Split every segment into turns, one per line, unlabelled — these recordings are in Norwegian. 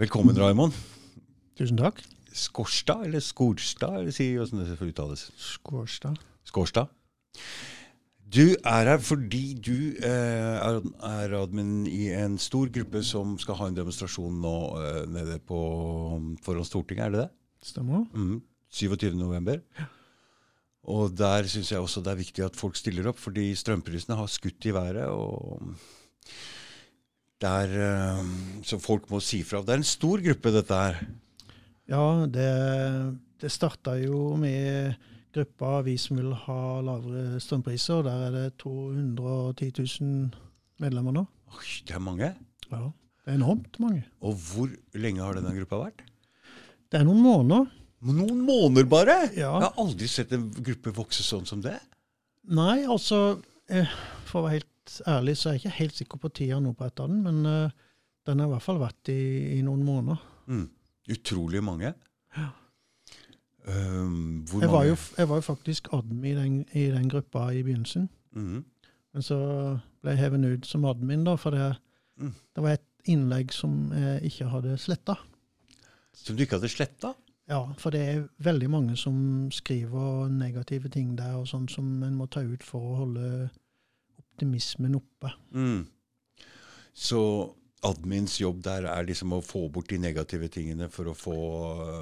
Velkommen, Raymond.
Tusen takk.
Skorstad, eller Skorstad, eller si åssen det får uttales.
Skårstad.
Skårstad. Du er her fordi du eh, er, er admin i en stor gruppe som skal ha en demonstrasjon nå eh, nede på foran Stortinget, er det det?
Stemmer.
Mm, 27. november. Og der syns jeg også det er viktig at folk stiller opp, fordi strømprisene har skutt i været. og der, eh, Så folk må si fra. Det er en stor gruppe, dette her.
Ja, det, det starta jo med gruppa Vi som vil ha lavere strømpriser. Der er det 210 000 medlemmer nå.
Oi, det er mange.
Ja, Det er enormt mange.
Og hvor lenge har denne gruppa vært?
Det er noen måneder.
Noen måneder bare?
Ja.
Jeg har aldri sett en gruppe vokse sånn som det.
Nei, altså eh, For å være helt ærlig, så er jeg ikke helt sikker på tida nå på etter den, men uh, den har i hvert fall vært i, i noen måneder.
Mm. Utrolig mange. Um, hvor
Jeg var,
mange?
jo, jeg var jo faktisk admin i den, i den gruppa i begynnelsen.
Mm.
Men så ble jeg hevet ut som admin, da, for det,
Mm.
det var et innlegg som jeg ikke hadde sletta.
Som du ikke hadde sletta?
Ja, for det er veldig mange som skriver negative ting der, og sånn som en må ta ut for å holde optimismen oppe.
Mm. Så admins jobb der er liksom å få bort de negative tingene for å få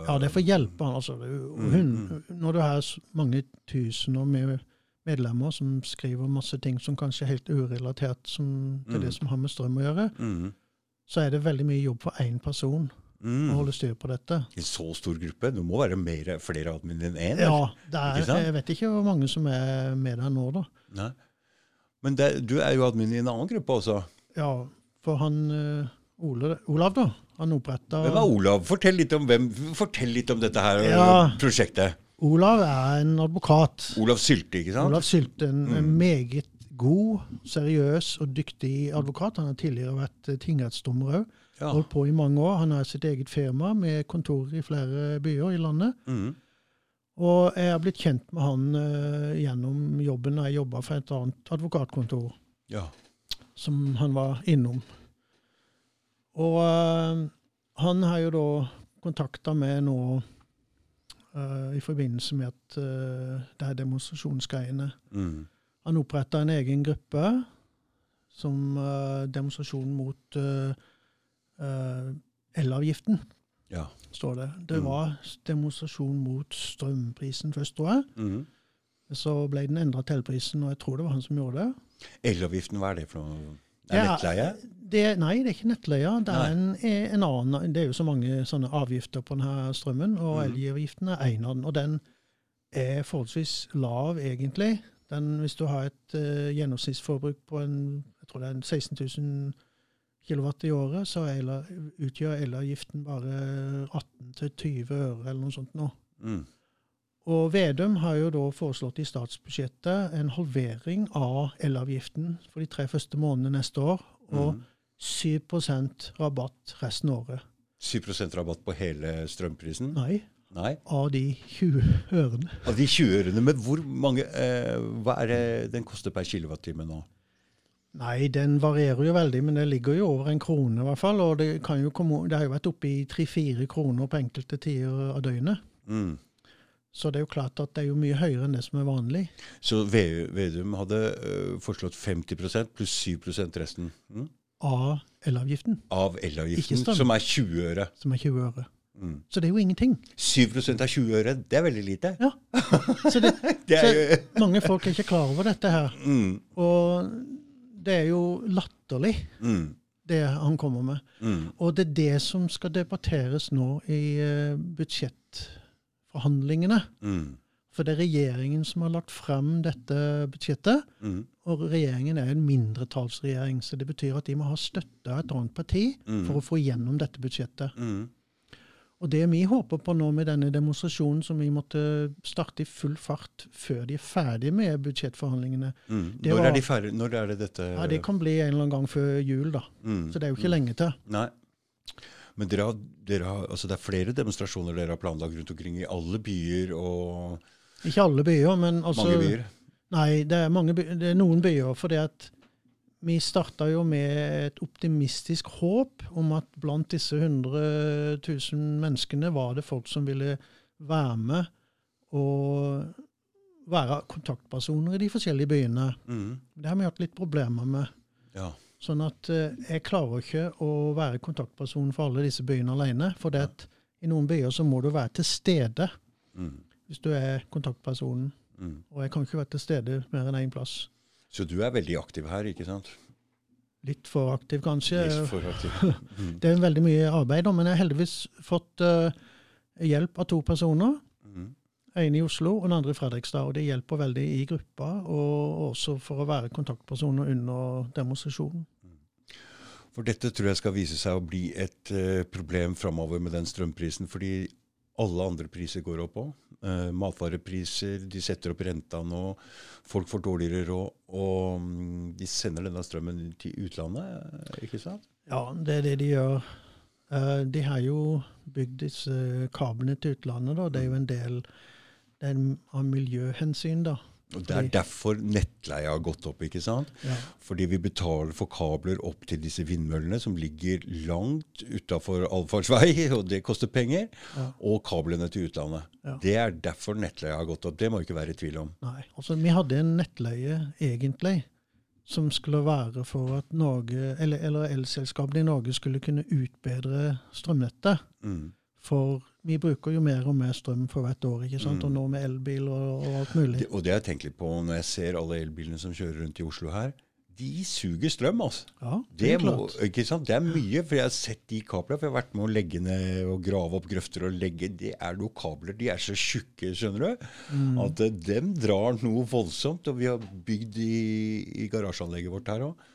Ja, det er for å hjelpe han. Altså, Det er
Mm,
når du har mange tusener med medlemmer som skriver masse ting som kanskje er helt urelatert som, til
Mm.
det som har med strøm å gjøre,
mm.
så er det veldig mye jobb for én person
Mm.
å holde styr på dette.
En så stor gruppe? Det må være mer, flere admin enn én?
Ja, det er, jeg vet ikke hvor mange som er med der nå, da.
Nei. Men det, du er jo admin i en annen gruppe også.
Ja, for han eh, Ole, Olav, da, han oppretta
Hvem er Olav? Fortell litt om, hvem, fortell litt om dette her
Ja.
prosjektet.
Olav er en advokat.
Olav Sylte, ikke sant?
Olav Sylte, en,
Mm.
meget god, seriøs og dyktig advokat. Han har tidligere vært eh, tingrettsdommer òg.
Ja.
Holdt på i mange år. Han har sitt eget firma med kontorer i flere byer i landet.
Mm.
Og jeg har blitt kjent med han uh, gjennom jobben da jeg jobba for et annet advokatkontor.
ja.
som han var innom. Og uh, han har jo da kontakta meg nå uh, i forbindelse med at det er demonstrasjonsgreiene.
Mm.
Han oppretta en egen gruppe som demonstrasjon mot elavgiften,
ja.
står det. Det
Mm.
var demonstrasjon mot strømprisen først, tror jeg.
Mm.
Så ble den endra til elprisen, og jeg tror det var han som gjorde det.
Elavgiften, hva er det for noe? Er
Ja,
nettleie?
Det, nei, det er ikke nettleie. Det er en, en annen, det er jo så mange sånne avgifter på denne strømmen, og
mm.
elavgiften er en av den. Og den er forholdsvis lav, egentlig. Den, hvis du har et uh, gjennomsnittsforbruk på en, jeg tror det er en 16 000 kilowatt i året, så er utgjør elavgiften bare 18-20 øre eller noe sånt nå.
Mm.
Og Vedum har jo da foreslått i statsbudsjettet en halvering av elavgiften for de tre første månedene neste år, og
Mm.
7 rabatt resten av året.
7% rabatt på hele strømprisen?
Nei,
Nei.
av de 20 ørene.
Av de 20 ørene, men hvor mange eh, Hva er det den koster per kilowattime nå?
Nei, den varierer jo veldig, men det ligger jo over en krone i hvert fall. Og det, kan jo komme, det har jo vært oppe i 3-4 kroner på enkelte tider av døgnet.
Mm.
Så det er jo klart at det er jo mye høyere enn det som er vanlig.
Så Ve- Vedum hadde øh, foreslått 50% pluss 7% resten mm?
Av elavgiften,
av elavgiften, som er 20 øre.
som er 20 øre.
Mm.
Så det er jo ingenting.
7% av 20 øre, det er veldig lite.
Ja. Så det,
Det jo
mange folk er ikke klar over dette her.
mm,
Og det er jo latterlig,
mm,
det han kommer med.
mm,
Og det er det som skal debatteres nå i eh, budsjettforhandlingene.
mm,
For det er regjeringen som har lagt frem dette budsjettet.
mm,
Og regjeringen er en mindretallsregjering, så det betyr at de må ha støtte av et annet parti
Mm.
for å få gjennom dette budsjettet.
mm.
Og det vi håper på nå med denne demonstrasjonen, som vi måtte starte i full fart før de er ferdige med budsjettforhandlingene
mm. Når
var-
er de ferdige? Når er det dette
Ja, Det kan bli en eller annen gang før jul, da.
mm,
Så det er jo ikke
mm.
lenge til.
Nei. Men dere har, dere har, altså det er flere demonstrasjoner dere har planlagt rundt omkring i alle byer og
Ikke alle byer, men altså
mange byer.
Nei, det er, mange by, det er noen byer. For det at vi starta jo med et optimistisk håp om at blant disse 100 000 menneskene var det folk som ville være med og være kontaktpersoner i de forskjellige byene.
Mm.
Det har vi hatt litt problemer med.
Ja.
Sånn at eh, jeg klarer ikke å være kontaktperson for alle disse byene alene. For det at i noen byer så må du være til stede
Mm.
hvis du er kontaktpersonen.
Mm.
Og jeg kan ikke være til stede mer enn én plass.
Så du er veldig aktiv her, ikke sant?
Litt for aktiv, kanskje.
Litt for aktiv. Mm.
Det er veldig mye arbeid, da, men jeg har heldigvis fått uh, hjelp av to personer.
Mm.
En i Oslo og den andre i Fredrikstad. og Det hjelper veldig i gruppa, og også for å være kontaktpersoner under demonstrasjonen.
For dette tror jeg skal vise seg å bli et uh, problem framover med den strømprisen. Fordi alle andre priser går opp òg. Uh, matvarepriser, de setter opp renta nå. Folk får dårligere råd. Og mm, de sender denne strømmen til utlandet, ikke sant?
Ja, det er det de gjør. Uh, de har jo bygd disse kablene til utlandet. da. Det er jo en del det er av miljøhensyn, da.
Og Det er derfor nettleia har gått opp. ikke sant?
Ja.
Fordi vi betaler for kabler opp til disse vindmøllene som ligger langt utafor allfartsvei, og det koster penger.
Ja.
Og kablene til utlandet.
Ja.
Det er derfor nettleia har gått opp. Det må ikke være i tvil om.
Nei. Altså, vi hadde en nettleie, egentlig, som skulle være for at Norge, eller, eller elselskapene i Norge skulle kunne utbedre strømnettet.
Mm.
For vi bruker jo mer og mer strøm for hvert år, ikke sant? og nå med elbil og, og alt mulig.
Det, og det har jeg tenkt litt på når jeg ser alle elbilene som kjører rundt i Oslo her. De suger strøm, altså.
Ja, det
Det,
er
må,
klart.
ikke sant? det er mye, for jeg har sett de kablene. For jeg har vært med å legge ned og grave opp grøfter og legge Det er noen kabler, de er så tjukke, skjønner du,
Mm.
at eh, dem drar noe voldsomt. Og vi har bygd i, i garasjeanlegget vårt her òg.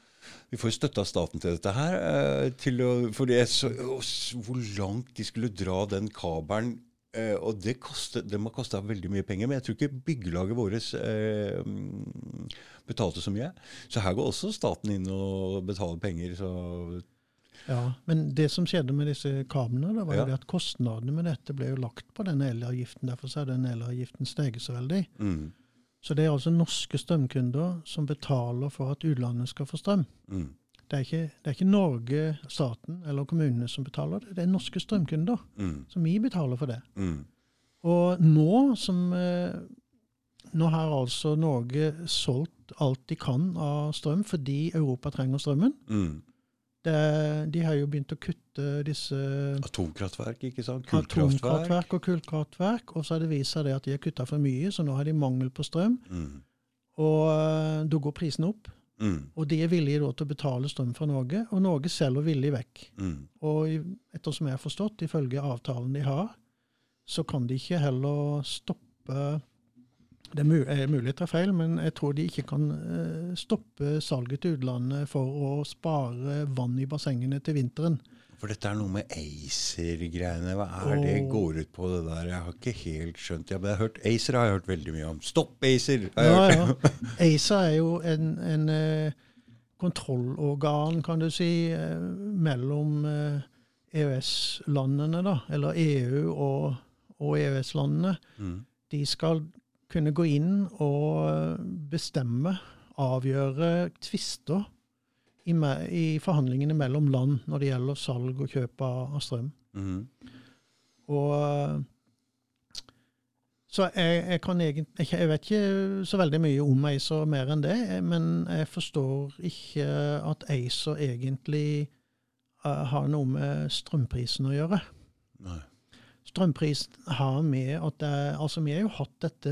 Vi får støtte av staten til dette her. eh, Til å, for det så, hvor langt de skulle dra den kabelen Uh, og det, kostet, det må ha kosta veldig mye penger, men jeg tror ikke byggelaget vårt eh, mm, betalte så mye. Så her går også staten inn og betaler penger. Så
Ja, Men det som skjedde med disse kablene, da, var
Ja.
jo at kostnadene med dette ble jo lagt på den elavgiften. Derfor så er den elavgiften steget så veldig.
mm,
Så det er altså norske strømkunder som betaler for at utlandet skal få strøm.
mm,
Det er ikke, det er ikke Norge, staten eller kommunene som betaler det, det er norske strømkunder.
mm,
Så vi betaler for det.
mm,
Og nå som eh, Nå har altså Norge solgt alt de kan av strøm fordi Europa trenger strømmen.
mm.
Det, de har jo begynt å kutte disse
Atomkraftverk, ikke sant? Kullkraftverk.
atomkraftverk og kullkraftverk. Og så har det vist seg det at de har kutta for mye, så nå har de mangel på strøm.
Mm,
Og eh, da går prisen opp.
mm,
Og de er villige da til å betale strøm fra Norge, og Norge selger villig vekk.
mm,
Og ettersom jeg har forstått, ifølge avtalen de har, så kan de ikke heller stoppe Det er er mulig jeg tar feil, men jeg tror de ikke kan eh, stoppe salget til utlandet for å spare vann i bassengene til vinteren.
For dette er noe med ACER-greiene. Hva er det går ut på, det der? Jeg har ikke helt skjønt det. Men jeg har hørt, ACER har jeg hørt veldig mye om. Stopp ACER!
Ja, ja. ACER er jo en, en eh, kontrollorgan, kan du si, eh, mellom eh, EØS-landene, da, eller EU og, og EØS-landene.
Mm,
De skal kunne gå inn og eh, bestemme, avgjøre tvister i, i forhandlingene mellom land når det gjelder salg og kjøp av, strøm.
mm,
Og eh, så jeg, jeg kan egentlig jeg, jeg vet ikke så veldig mye om ACER mer enn det, men jeg forstår ikke at ACER egentlig uh, har noe med strømprisen å gjøre.
nei.
Strømprisen har med at det, altså Vi har jo hatt dette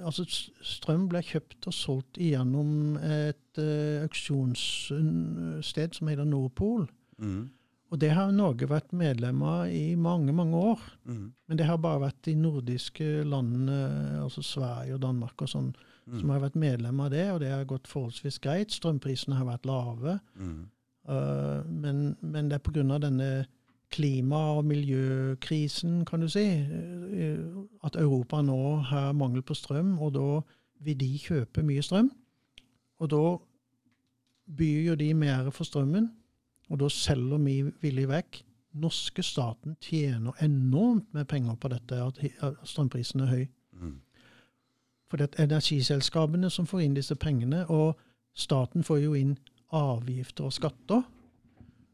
altså Strøm ble kjøpt og solgt gjennom et uh, auksjonssted som heter Nordpol.
Mm,
Og det har Norge vært medlem av i mange, mange år.
mm,
Men det har bare vært de nordiske landene, altså Sverige og Danmark og sånn,
mm,
som har vært medlem av det, og det har gått forholdsvis greit. Strømprisene har vært lave.
mm,
Uh, men, men det er pga. denne klima- og miljøkrisen, kan du si, uh, at Europa nå har mangel på strøm, og da vil de kjøpe mye strøm. Og da byr jo de mer for strømmen, og da selger vi villig vekk. Norske staten tjener enormt med penger på dette, at strømprisen er høy.
mm,
For det er energiselskapene som får inn disse pengene, og staten får jo inn avgifter og skatter.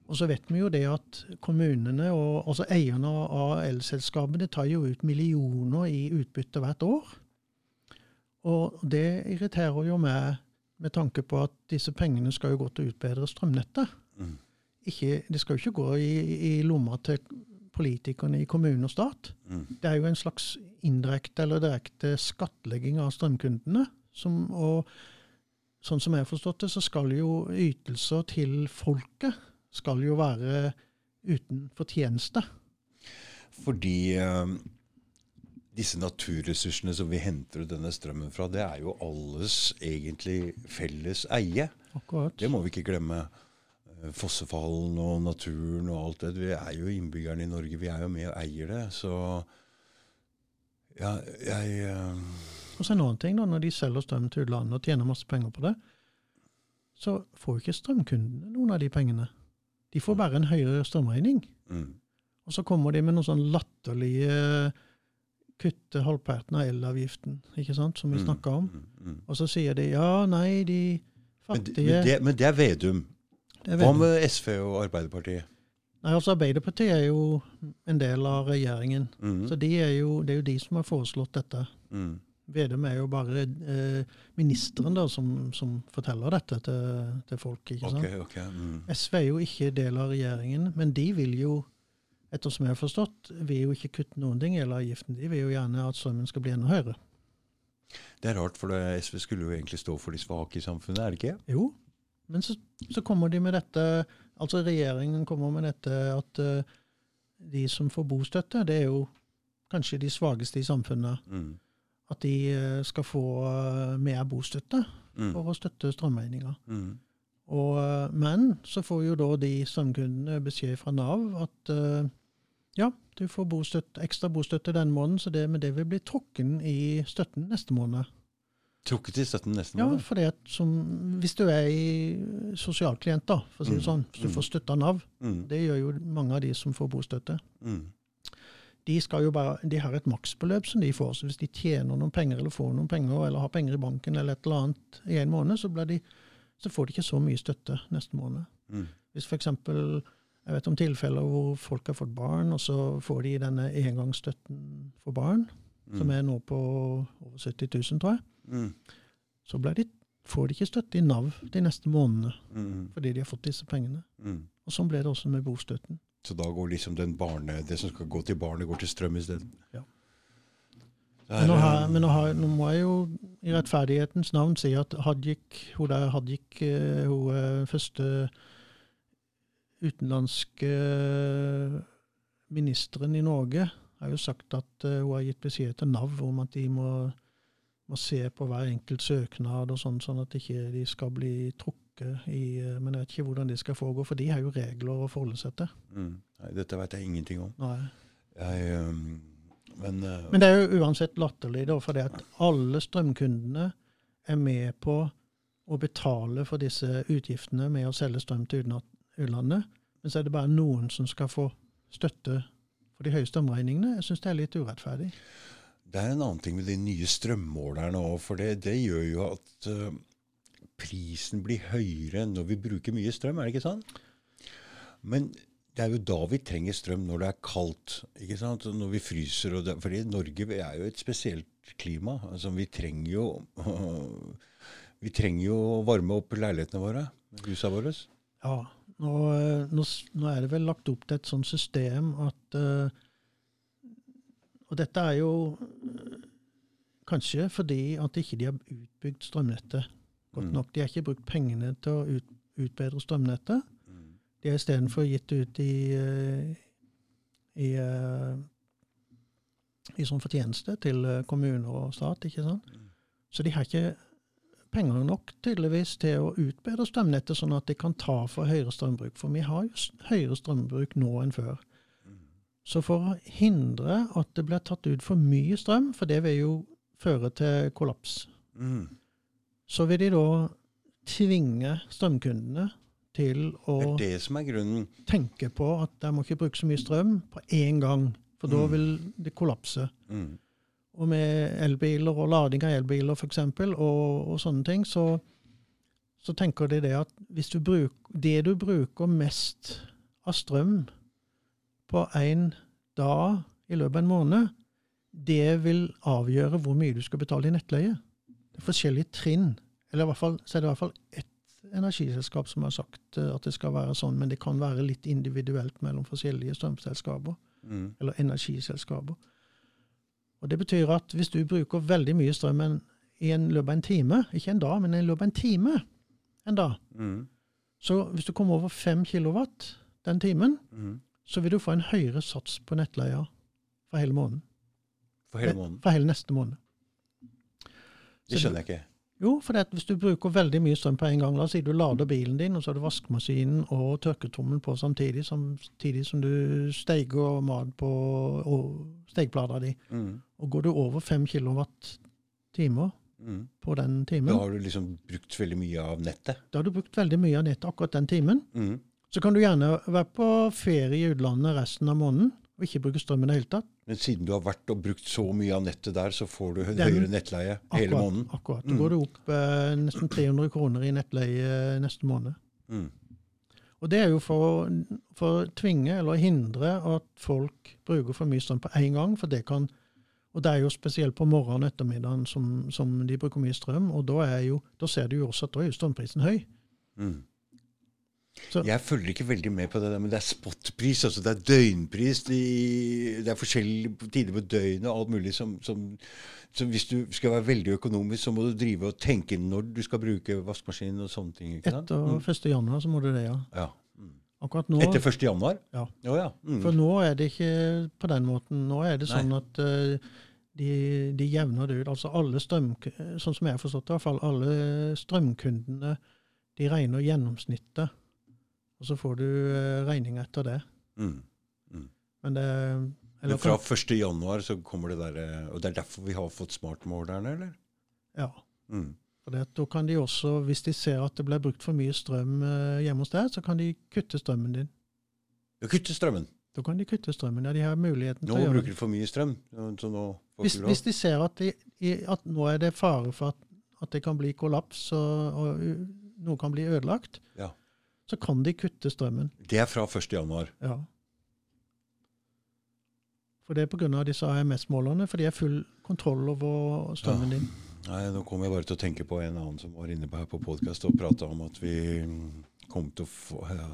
Og så vet vi jo det at kommunene og også eierne av elselskapene tar jo ut millioner i utbytte hvert år. Og det irriterer jo meg med tanke på at disse pengene skal jo gå til å utbedre strømnettet.
Mm.
Ikke, det skal jo ikke gå i, i lomma til politikerne i kommune og stat.
Mm.
Det er jo en slags indirekte eller direkte skattlegging av strømkundene. Som, og sånn som jeg har forstått det, så skal jo ytelser til folket skal jo være uten fortjeneste.
Fordi eh, disse naturressursene som vi henter ut denne strømmen fra, det er jo alles egentlig felles eie.
Akkurat.
Det må vi ikke glemme. Eh, Fossefallen og naturen og alt det. Vi er jo innbyggerne i Norge. Vi er jo med og eier det. Så ja, jeg eh,
Og så en annen ting, da, når de selger strøm til utlandet og tjener masse penger på det, så får ikke strømkundene noen av de pengene. De får bare en høyere strømregning.
mm,
Og så kommer de med noen sånn latterlige kutte halvparten av elavgiften, ikke sant, som vi
mm,
snakka om.
mm, mm.
Og så sier de ja, nei, de fattige
men, det, men det er Vedum.
det er
Hva med SV og Arbeiderpartiet?
Nei, altså Arbeiderpartiet er jo en del av regjeringen.
Mm,
Så de er jo, det er jo de som har foreslått dette.
mm,
Vedum er jo bare eh, ministeren da, som, som forteller dette til, til folk. ikke sant?
Okay, okay. Mm.
SV er jo ikke del av regjeringen, men de vil jo, ettersom jeg har forstått, vil jo ikke kutte noen ting i elavgiften. De vil jo gjerne at strømmen skal bli enda høyere.
Det er rart, for det, SV skulle jo egentlig stå for de svake i samfunnet, er det ikke?
Jo, men så, så kommer de med dette Altså regjeringen kommer med dette at uh, de som får bostøtte, det er jo kanskje de svakeste i samfunnet.
Mm.
At de eh, skal få eh, mer bostøtte
Mm.
for å støtte strømregninga.
Mm.
Eh, men så får jo da de strømkundene beskjed fra Nav at ja, du får bostøtte, ekstra bostøtte den måneden, så det, med det vil bli trukken i støtten neste måned.
Trukket i støtten
neste
måned?
Ja, for det at som, Hvis du er i sosialklient, da, for å si det
Mm,
sånn, hvis du
mm.
får støtte av Nav,
Mm.
det gjør jo mange av de som får bostøtte,
Mm.
De, skal jo bare, de har et maksbeløp som de får. Så hvis de tjener noen penger eller får noen penger, eller har penger i banken eller et eller annet i en måned, så, blir de, så får de ikke så mye støtte neste måned.
Mm.
Hvis f.eks. jeg vet om tilfeller hvor folk har fått barn, og så får de denne engangsstøtten for barn, som
Mm.
er nå på over 70 000, tror jeg,
Mm.
så de, får de ikke støtte i Nav de neste månedene
Mm.
fordi de har fått disse pengene.
Mm.
Og sånn ble det også med bostøtten.
Så da går liksom den barne, det som skal gå til barnet, går til strøm isteden?
Ja. Men, nå, har,
eh,
men nå, har, nå må jeg jo i rettferdighetens navn si at Hadik, hun der Hadik, eh, hun eh, første utenlandske ministeren i Norge, har jo sagt at hun har gitt beskjed til Nav om at de må, må se på hver enkelt søknad og sånn, sånn at ikke de skal bli trukket i eh, Men jeg vet ikke hvordan det skal foregå, for de har jo regler å forholde seg til.
mm. Nei, dette vet jeg ingenting om. Jeg, um, men, uh,
Men det er jo uansett latterlig, da, fordi at alle strømkundene er med på å betale for disse utgiftene med å selge strøm til utlandet. Men så er det bare noen som skal få støtte for de høye strømregningene. Jeg syns det er litt urettferdig.
det er en annen ting med de nye strømmålerne òg, for det, det gjør jo at eh, prisen blir høyere når vi bruker mye strøm, er det ikke sånn? Men det er jo da vi trenger strøm, når det er kaldt. ikke sant? Når vi fryser. Og det, fordi Norge er jo et spesielt klima. altså Vi trenger jo vi trenger jo å varme opp leilighetene våre, husa våre.
Ja, nå, nå, nå er det vel lagt opp til et sånt system at eh, Og dette er jo eh, kanskje fordi at ikke de har utbygd strømnettet godt
Mm.
nok. De har ikke brukt pengene til å ut, utbedre strømnettet.
Mm.
De har istedenfor gitt ut i, eh, i, eh, i sånn fortjeneste til eh, kommuner og stat. ikke sant?
Mm.
Så de har ikke penger nok tydeligvis til å utbedre strømnettet, sånn at de kan ta for høyere strømbruk. For vi har jo høyere strømbruk nå enn før. Så for å hindre at det blir tatt ut for mye strøm, for det vil jo føre til kollaps,
Mm.
Så vil de da tvinge strømkundene til å
Det det
tenke på at de må ikke bruke så mye strøm på én gang, for da
Mm.
vil det kollapse.
Mm.
Og med elbiler og lading av elbiler f.eks., og, og sånne ting, så, så tenker de det at hvis du bruker, det du bruker mest av strøm på én dag i løpet av en måned, det vil avgjøre hvor mye du skal betale i nettleie. Det er forskjellige trinn. Eller i hvert fall, så er det i hvert fall ett energiselskap som har sagt eh, at det skal være sånn, men det kan være litt individuelt mellom forskjellige strømselskaper
Mm.
eller energiselskaper. Og Det betyr at hvis du bruker veldig mye strøm en, i en løpet av en time, ikke en dag, men i løpet av en time en dag,
Mm.
så hvis du kommer over 5 kilowatt den timen,
Mm.
så vil du få en høyere sats på nettleia for hele måneden.
For hele måneden.
For hele neste måned.
Det skjønner jeg ikke.
Jo, for hvis du bruker veldig mye strøm på en gang, la oss si du lader bilen din, og så har du vaskemaskinen og tørketrommelen på samtidig, samtidig som du steiger mat på stekeplata di.
Mm.
Og går du over 5 kilowatt-timer
Mm.
på den timen,
Da har du liksom brukt veldig mye av nettet.
da har du brukt veldig mye av nettet akkurat den timen.
Mm.
Så kan du gjerne være på ferie i utlandet resten av måneden og ikke bruke strøm i det hele tatt.
Men siden du har vært og brukt så mye av nettet der, så får du en
Den-
høyere nettleie hele måneden.
akkurat.
Mm.
Da går du opp eh, nesten 300 kroner i nettleie neste måned.
Mm.
Og det er jo for, å- for å tvinge eller hindre at folk bruker for mye strøm på én gang. for det kan, Og det er jo spesielt på morgenen og ettermiddagen som, som de bruker mye strøm. Og da, er jo, da ser du jo også at da er strømprisen høy.
Mm.
Så-
Jeg følger ikke veldig med på det, der, men det er spotpris. altså Det er døgnpris. De, det er forskjellige tider på døgnet og alt mulig som, som, som Hvis du skal være veldig økonomisk, så må du drive og tenke når du skal bruke vaskemaskinen og sånne ting. ikke sant?
Etter
Mm.
1. januar så må du det, ja.
Ja. Mm.
Akkurat nå,
Etter 1. januar?
Ja.
Oh, ja. Mm.
For nå er det ikke på den måten. Nå er det
Nei.
sånn at uh, de, de jevner det ut. Altså alle strøm, sånn som jeg har forstått det, i hvert fall alle strømkundene, de regner gjennomsnittet. Og så får du uh, regninga etter det.
Mm.
Men det eller
Men fra 1. januar så kommer det der Og det er derfor vi har fått smartmålerne, eller?
Ja.
Mm.
For det, da kan de også, hvis de ser at det blir brukt for mye strøm eh, hjemme hos deg, så kan de kutte strømmen din.
Ja, Kutte strømmen.
Da kan de kutte strømmen. Ja, de har muligheten
Nå
til å gjøre det.
Nå bruker de for mye strøm. Så nå får
Hvis, hvis de ser at, de, at nå er det fare for at, at det kan bli kollaps og, og noe kan bli ødelagt,
Ja.
Så kan de kutte strømmen.
Det er fra 1. januar.
Ja. For det er pga. disse AMS-målerne, for de har full kontroll over strømmen din.
Nei, Nå kom jeg bare til å tenke på en annen som var inne på her på podkast og prata om at vi kom til å få ja,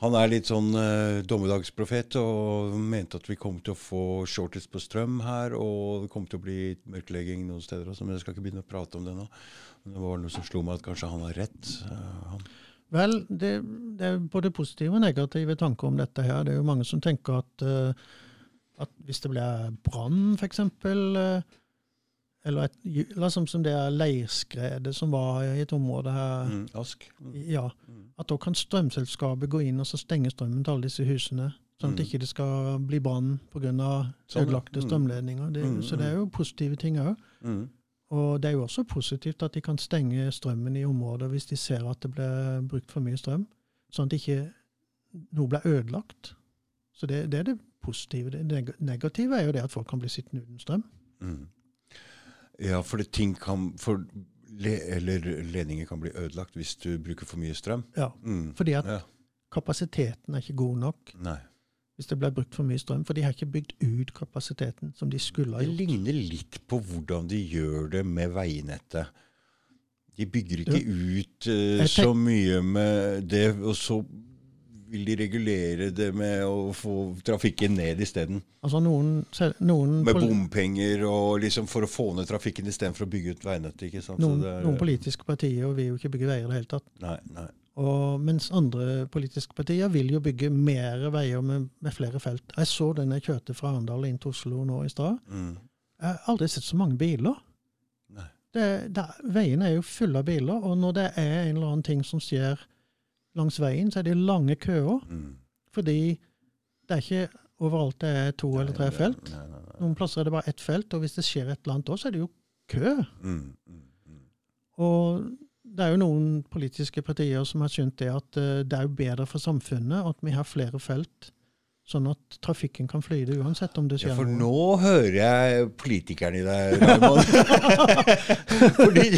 Han er litt sånn eh, dommedagsprofet og mente at vi kom til å få shortest på strøm her, og det kom til å bli mørklegging noen steder også, men jeg skal ikke begynne å prate om det nå. Men det var noe som slo meg at kanskje han har rett. eh, han.
Vel, det, det er både positive og negative tanker om dette her. Det er jo mange som tenker at, eh, at hvis det blir brann, f.eks., uh, eller et, liksom som som det leirskredet som var i et område her,
Mm, Ask. Mm.
ja,
Mm.
at da kan strømselskapet gå inn og så stenge strømmen til alle disse husene. Sånn at
Mm.
ikke det skal bli brann pga.
Sånn,
ødelagte
Mm.
strømledninger. Det,
Mm,
så det er jo positive ting òg. Og det er jo også positivt at de kan stenge strømmen i områder hvis de ser at det blir brukt for mye strøm, sånn at ikke noe blir ødelagt. Så det, det er det positive. Det negative er jo det at folk kan bli sittende uten strøm.
Mm. Ja, for det ting kan for le, Eller ledninger kan bli ødelagt hvis du bruker for mye strøm.
Ja,
Mm.
Fordi at
Ja.
kapasiteten er ikke god nok
Nei.
Hvis det blir brukt for mye strøm. For de har ikke bygd ut kapasiteten som de skulle ha gjort.
Det ligner litt på hvordan de gjør det med veinettet. De bygger ikke ut
uh,
så mye med det, og så vil de regulere det med å få trafikken ned isteden.
Altså noen, noen,
Med bompenger og liksom for å få ned trafikken istedenfor å bygge ut veinettet. ikke sant?
Noen, noen politiske partier vil jo ikke bygge veier i det hele tatt.
Nei, nei.
Og mens andre politiske partier vil jo bygge mer veier med, med flere felt. Jeg så den jeg kjørte fra Arendal inn til Oslo nå i stad.
Mm.
Jeg har aldri sett så mange biler.
Nei.
Det, det, veien er jo full av biler, og når det er en eller annen ting som skjer langs veien, så er det lange køer.
Mm.
Fordi det er ikke overalt det er to eller tre
Nei,
felt.
Nei, nei, nei.
Noen plasser er det bare ett felt, og hvis det skjer et eller annet da, så er det jo kø.
Mm, mm, mm.
Og det er jo noen politiske partier som har skjønt det at eh, det er jo bedre for samfunnet at vi har flere felt Sånn at trafikken kan flyte uansett om det skjer
Ja, for nå hører jeg politikeren i deg, Raymond. fordi,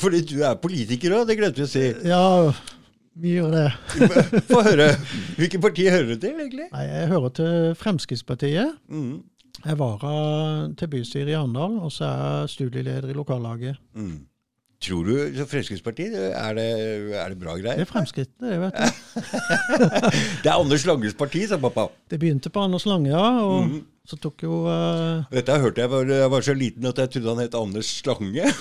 fordi du er politiker òg, det glemte vi å si.
Ja, vi gjør det.
Få høre. Hvilket parti hører du til, egentlig?
Nei, jeg hører til Fremskrittspartiet.
Mm.
Jeg er vara til bystyret i Arendal, og så er jeg studieleder i lokallaget.
Mm. Tror du så Fremskrittspartiet, er det, er det bra
Det er Fremskritt, det, vet du.
Det er Anders Langes parti, sa pappa.
Det begynte på Anders Lange, ja. Og
Mm.
så tok jo uh...
Dette hørte jeg var, jeg var så liten at jeg trodde han het Anders Slange.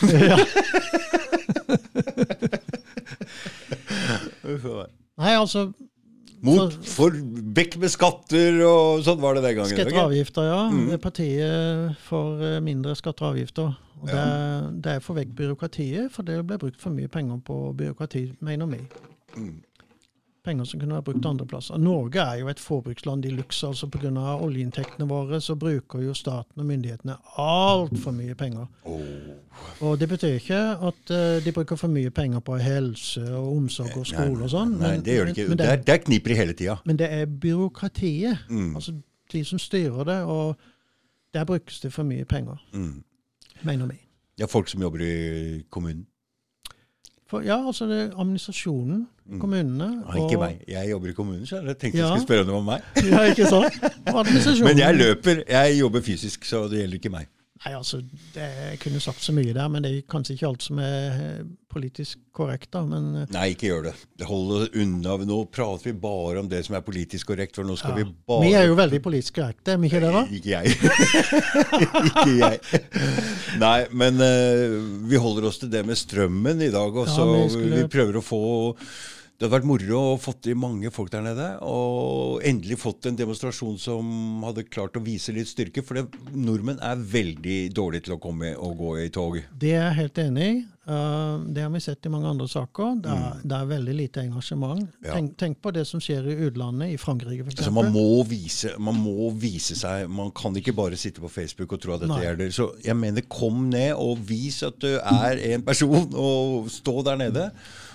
Nei, altså
Mot, for vekk med skatter og sånn var det den gangen.
Skatter og avgifter, ja. Mm. Er partiet for eh, mindre skatter og avgifter. Og det, er- det er for vekk byråkratiet, for det ble brukt for mye penger på byråkrati, mener vi.
Mm.
Penger som kunne vært brukt andre plasser. Norge er jo et forbruksland i luxe. altså Pga. oljeinntektene våre så bruker jo staten og myndighetene altfor mye penger. Og det betyr ikke at eh, de bruker for mye penger på helse og omsorg og skole og sånn.
Nei, det gjør de ikke.
Men,
Der,
det,
der kniper de hele tida.
men det er byråkratiet.
Mm.
Altså de som styrer det, og der brukes det for mye penger,
Mm.
mener vi.
Ja, folk som jobber i kommunen.
For, ja, altså det er administrasjonen, kommunene
Ja, ikke meg. Jeg jobber i kommunen, så jeg tenkte
Ja.
jeg skulle spørre om det var meg.
Ja, ikke sant? Administrasjonen.
Men jeg løper. Jeg jobber fysisk, så det gjelder ikke meg.
Nei, altså, det, Jeg kunne sagt så mye der, men det er kanskje ikke alt som er eh, politisk korrekt. da, men... eh,
Nei, ikke gjør det. Det holder unna. Nå prater vi bare om det som er politisk korrekt, for nå skal
Ja.
vi bare
Vi er jo veldig politisk korrekte, er vi ikke det, da?
Ikke jeg. ikke jeg. Nei, men uh, vi holder oss til det med strømmen i dag. Og
Ja,
så
vi skulle-
vi prøver å få Det hadde vært moro å fått i mange folk der nede. Og endelig fått en demonstrasjon som hadde klart å vise litt styrke. For det, nordmenn er veldig dårlige til å komme og gå i tog.
Det er jeg helt enig i. Uh, det har vi sett i mange andre saker. Det er,
Mm.
det er veldig lite engasjement.
Ja.
Tenk, tenk på det som skjer i utlandet, i Frankrike f.eks.
Altså man, må vise, man må vise seg. Man kan ikke bare sitte på Facebook og tro at dette
Nei.
gjelder. Så jeg mener, kom ned og vis at du er en person, og stå der nede.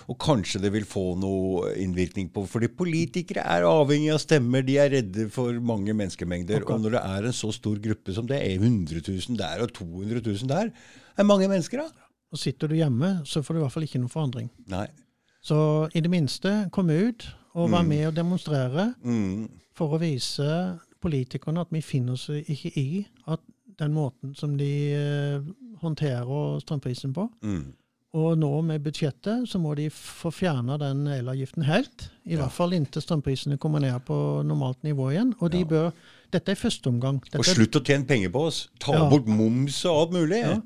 Og kanskje det vil få noe innvirkning på Fordi politikere er avhengig av stemmer. De er redde for mange menneskemengder.
Okay.
Og når det er en så stor gruppe som det er 100 000 der og 200 000 der, er mange mennesker, da.
Og sitter du hjemme, så får du i hvert fall ikke noen forandring.
Nei.
Så i det minste, kom ut og vær med og demonstrere
Mm.
for å vise politikerne at vi finner oss ikke i at den måten som de eh, håndterer strømprisen på.
Mm.
Og nå med budsjettet så må de få fjerna den elavgiften helt. I
Ja.
hvert fall inntil strømprisene kommer ned på normalt nivå igjen. Og de
Ja.
bør Dette er første omgang. Dette,
Og slutt å tjene penger på oss. Ta
Ja.
bort moms og alt mulig.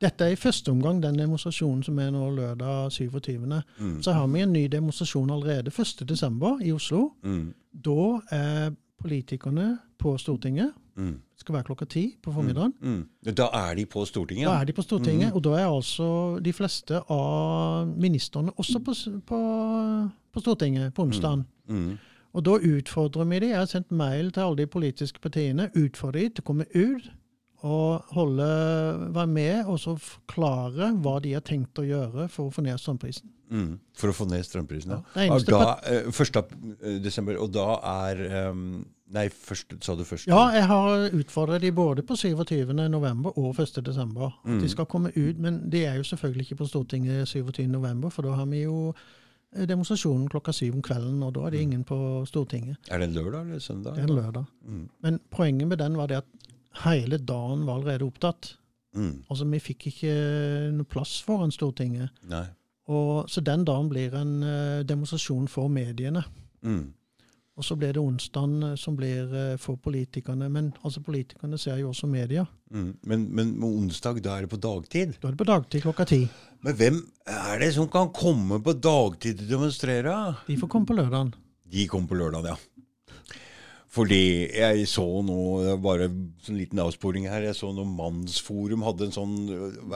Dette er i første omgang den demonstrasjonen som er nå lørdag 27.
Mm.
Så har vi en ny demonstrasjon allerede 1.12. i Oslo.
Mm.
Da er politikerne på Stortinget.
Mm.
Det skal være klokka ti på formiddagen.
Mm. Da er de på Stortinget?
Da er de på Stortinget, og da er altså de fleste av ministrene også på, på, på Stortinget på onsdagen.
Mm.
Og da utfordrer vi de. Jeg har sendt mail til alle de politiske partiene. Utfordrer de til å komme ut og holde, være med og så forklare hva de har tenkt å gjøre for å få ned strømprisen.
Mm. For å få ned strømprisen,
Ja, ja
da, eh, 1. eh, desember, og da er um, Nei, først, sa du først?
Ja, jeg har utfordret de både på 27. november og 1. desember. At
Mm.
de skal komme ut, men de er jo selvfølgelig ikke på Stortinget 27. november, for da har vi jo eh, demonstrasjonen klokka syv om kvelden, og da er det ingen på Stortinget.
Er det en lørdag eller søndag?
Det er en lørdag.
Mm.
Men poenget med den var det at hele dagen var allerede opptatt.
Mm.
Altså, vi fikk ikke noe plass foran Stortinget.
Nei.
Og, så den dagen blir en eh, demonstrasjon for mediene.
Mm.
Og så blir det onsdagen eh, som blir eh, for politikerne. Men altså, politikerne ser jo også media.
Mm. Men, men onsdag, da er det på dagtid?
Da er det på dagtid klokka ti.
Men hvem er det som kan komme på dagtid å demonstrere?
De får komme på lørdagen.
De kommer på lørdagen, ja. Fordi jeg så nå, bare en liten avsporing her, jeg så noe Mannsforum hadde en sånn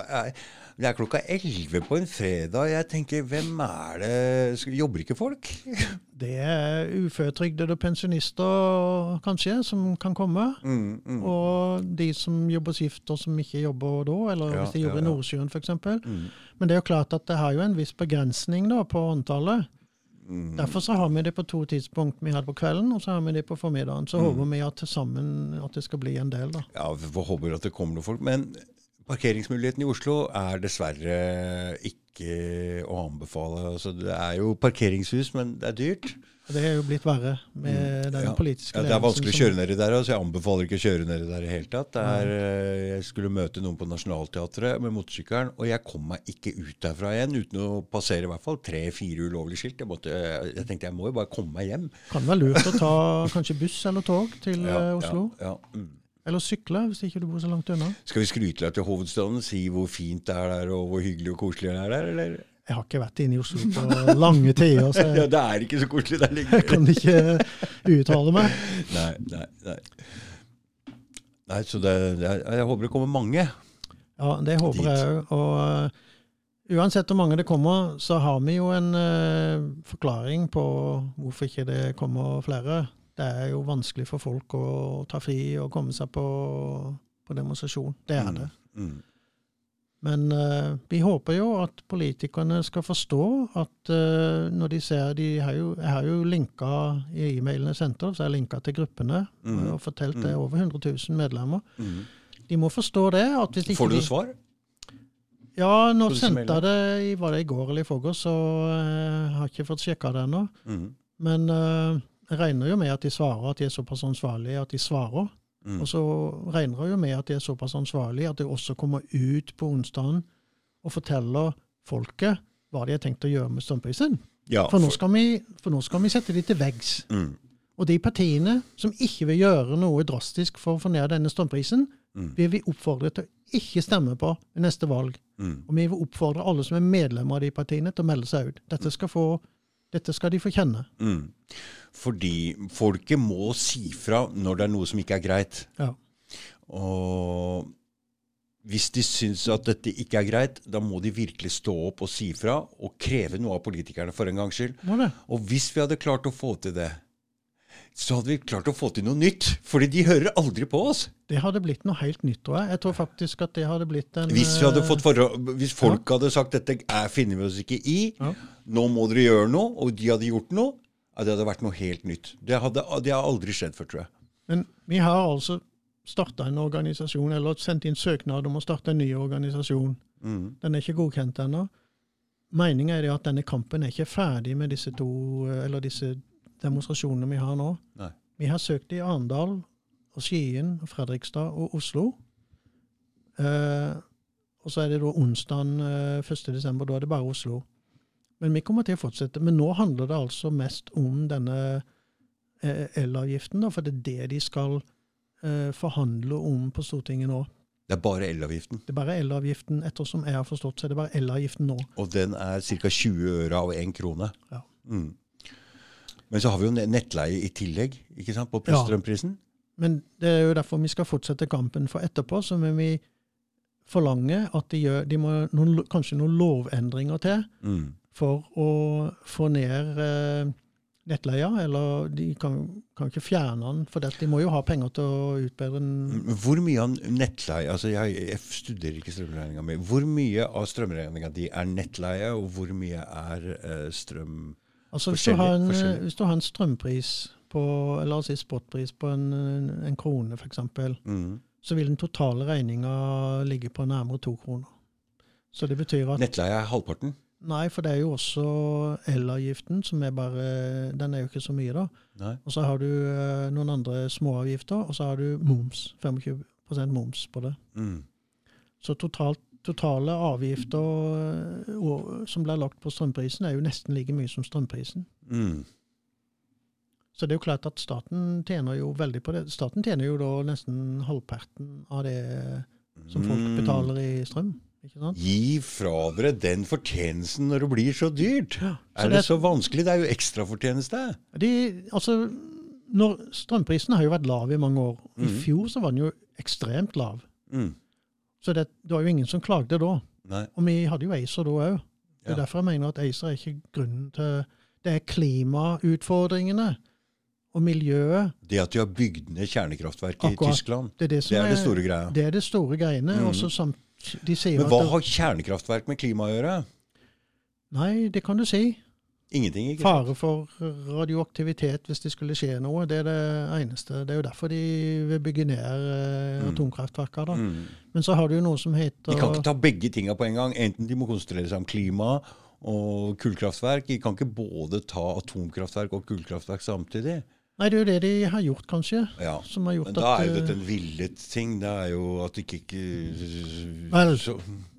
er- Det er klokka elleve på en fredag. Jeg tenker, hvem er det Jobber ikke folk?
Det er uføretrygdede pensjonister kanskje som kan komme.
Mm, mm,
Og de som jobber skift og som ikke jobber da, eller
Ja,
hvis de jobber
ja, ja.
i Nordsjøen f.eks.
mm.
Men det er jo klart at det har jo en viss begrensning da på antallet.
Mm.
Derfor så har vi det på to tidspunkt. Vi har det på kvelden, og så har vi det på formiddagen. Så
Mm.
håper vi at sammen at det skal bli en del, da.
Ja, vi håper at det kommer noen folk. Men parkeringsmuligheten i Oslo er dessverre ikke å anbefale. Altså, det er jo parkeringshus, men det er dyrt.
Det er jo blitt verre med den
Mm. Ja.
politiske
Ja, det er vanskelig å kjøre nedi der, altså jeg anbefaler ikke å kjøre nedi der i det hele tatt. Er, eh, jeg skulle møte noen på Nationaltheatret med motorsykkelen, og jeg kom meg ikke ut derfra igjen uten å passere i hvert fall tre-fire ulovlige skilt. Jeg, måtte, jeg tenkte jeg må jo bare komme meg hjem.
Kan være lurt å ta kanskje buss eller tog til
Ja,
eh, Oslo.
Ja, ja. Mm.
Eller sykle, hvis ikke du bor så langt unna.
Skal vi skryte deg til hovedstaden, si hvor fint det er der, og hvor hyggelig og koselig det er der, eller?
Jeg har ikke vært inne i Oslo på lange tider, så
Ja, det er ikke så koselig der lenger.
kan ikke uttale meg.
Nei, nei, nei. Nei, så det, det jeg håper det kommer mange.
Ja, det håper
Dit.
jeg òg. Og eh, uansett hvor mange det kommer, så har vi jo en uh, forklaring på hvorfor ikke det kommer flere. Det er jo vanskelig for folk å ta fri og komme seg på, på demonstrasjon. Det er det.
Mm.
Men uh, vi håper jo at politikerne skal forstå at uh, når de ser de har jo, Jeg har jo linka i e-mailene sendt opp, så har jeg linka til gruppene
Mm.
og fortalt det er
Mm.
over 100 000 medlemmer.
Mm.
De må forstå det. at hvis ikke
Får du svar?
Ja, nå sendte jeg det i, var det i går eller i forgårs, så jeg har ikke fått sjekka det ennå.
Mm.
Men eh, jeg regner jo med at de svarer, at de er såpass ansvarlige at de svarer.
Mm.
Og så regner jeg jo med at de er såpass ansvarlige at de også kommer ut på onsdagen og forteller folket hva de har tenkt å gjøre med strømprisen.
Ja,
For nå skal vi, for nå skal vi sette de til veggs.
Mm.
Og de partiene som ikke vil gjøre noe drastisk for å få ned denne strømprisen,
Mm.
vil vi oppfordre til å ikke stemme på ved neste valg.
Mm.
Og vi vil oppfordre alle som er medlemmer av de partiene, til å melde seg ut. Dette skal, få, dette skal de få kjenne.
Mm. Fordi folket må si fra når det er noe som ikke er greit.
Ja.
Og hvis de syns at dette ikke er greit, da må de virkelig stå opp og si fra og kreve noe av politikerne for en gangs skyld. Og hvis vi hadde klart å få til det, så hadde vi klart å få til noe nytt. Fordi de hører aldri på oss.
Det hadde blitt noe helt nytt, tror jeg. Jeg tror faktisk at det hadde blitt en
Hvis, forhold, hvis folk hadde sagt dette er, finner vi oss ikke i,
Ja.
nå må dere gjøre noe, og de hadde gjort noe, ja, det hadde vært noe helt nytt. Det, hadde, det har aldri skjedd før, tror jeg.
Men vi har altså starta en organisasjon, eller sendt inn søknad om å starte en ny organisasjon.
Mm.
Den er ikke godkjent ennå. Meningen er det at denne kampen er ikke ferdig med disse to, eh, eller disse demonstrasjonene vi har nå.
Nei.
Vi har søkt i Arendal, og Skien, og Fredrikstad og Oslo. Eh, og så er det da onsdagen eh, 1. desember, da er det bare Oslo. Men vi kommer til å fortsette. Men nå handler det altså mest om denne eh, elavgiften, da, for det er det de skal eh, forhandle om på Stortinget nå.
Det er bare elavgiften.
Det er bare elavgiften, ettersom jeg har forstått, så er det bare elavgiften nå.
Og den er ca. 20 øre av én krone.
Ja.
Mm. Men så har vi jo nettleie i tillegg ikke sant, på strømprisen. Ja.
Men det er jo derfor vi skal fortsette kampen. For etterpå så må vi forlange at de gjør de må noen, kanskje noen lovendringer til
Mm.
for å få ned eh, nettleia. Eller de kan, kan ikke fjerne den, for det, de må jo ha penger til å utbedre den.
Hvor mye av nettleie altså jeg, jeg studerer ikke strømregninga mi. Hvor mye av strømregninga di er nettleie, og hvor mye er eh, strøm
Altså hvis du, har en, hvis du har en strømpris på, eller altså spotpris på en, en krone f.eks.,
mm.
så vil den totale regninga ligge på nærmere to kroner. Så det betyr at
Nettleie er halvparten.
Nei, for det er jo også elavgiften, som er bare Den er jo ikke så mye, da.
Nei.
Og så har du eh, noen andre småavgifter, og så har du moms. 25 moms på det.
Mm.
Så totalt, totale avgifter eh, og- som blir lagt på strømprisen, er jo nesten like mye som strømprisen.
Mm.
Så det er jo klart at staten tjener jo veldig på det. Staten tjener jo da nesten halvparten av det som folk
Mm.
betaler i strøm. Ikke sant?
Gi fra dere den fortjenesten når det blir så dyrt.
Ja, så
er det
det-
så vanskelig? Det er jo ekstrafortjeneste.
De, altså, når strømprisen har jo vært lav i mange år. I
Mhm.
fjor så var den jo ekstremt lav.
Mm.
Så det, det var jo ingen som klagde da.
Nei.
Og vi hadde jo ACER da òg. Det er
Ja.
derfor jeg mener at ACER er ikke grunnen til Det er klimautfordringene og miljøet.
Det at de har bygd ned kjernekraftverk i Tyskland,
Det er det, som
det er det store greia.
Det er det store greiene. Mm. Også samt, de sier
Men hva har kjernekraftverk med klima å gjøre?
Nei, det kan du si.
Ingenting, ikke?
Fare for radioaktivitet hvis det skulle skje noe, det er det eneste. Det er jo derfor de vil bygge ned eh,
Mm.
atomkraftverker. da.
Mm.
Men så har du jo noe som heter
De kan ikke ta begge tinga på en gang. Enten de må konsentrere seg om klima og kullkraftverk. De kan ikke både ta atomkraftverk og kullkraftverk samtidig.
Nei, det er jo det de har gjort, kanskje.
Ja.
Som har gjort
Men da
at
er jo
eh,
dette en villet ting. Det er jo at ikke, ikke
Vel,
så,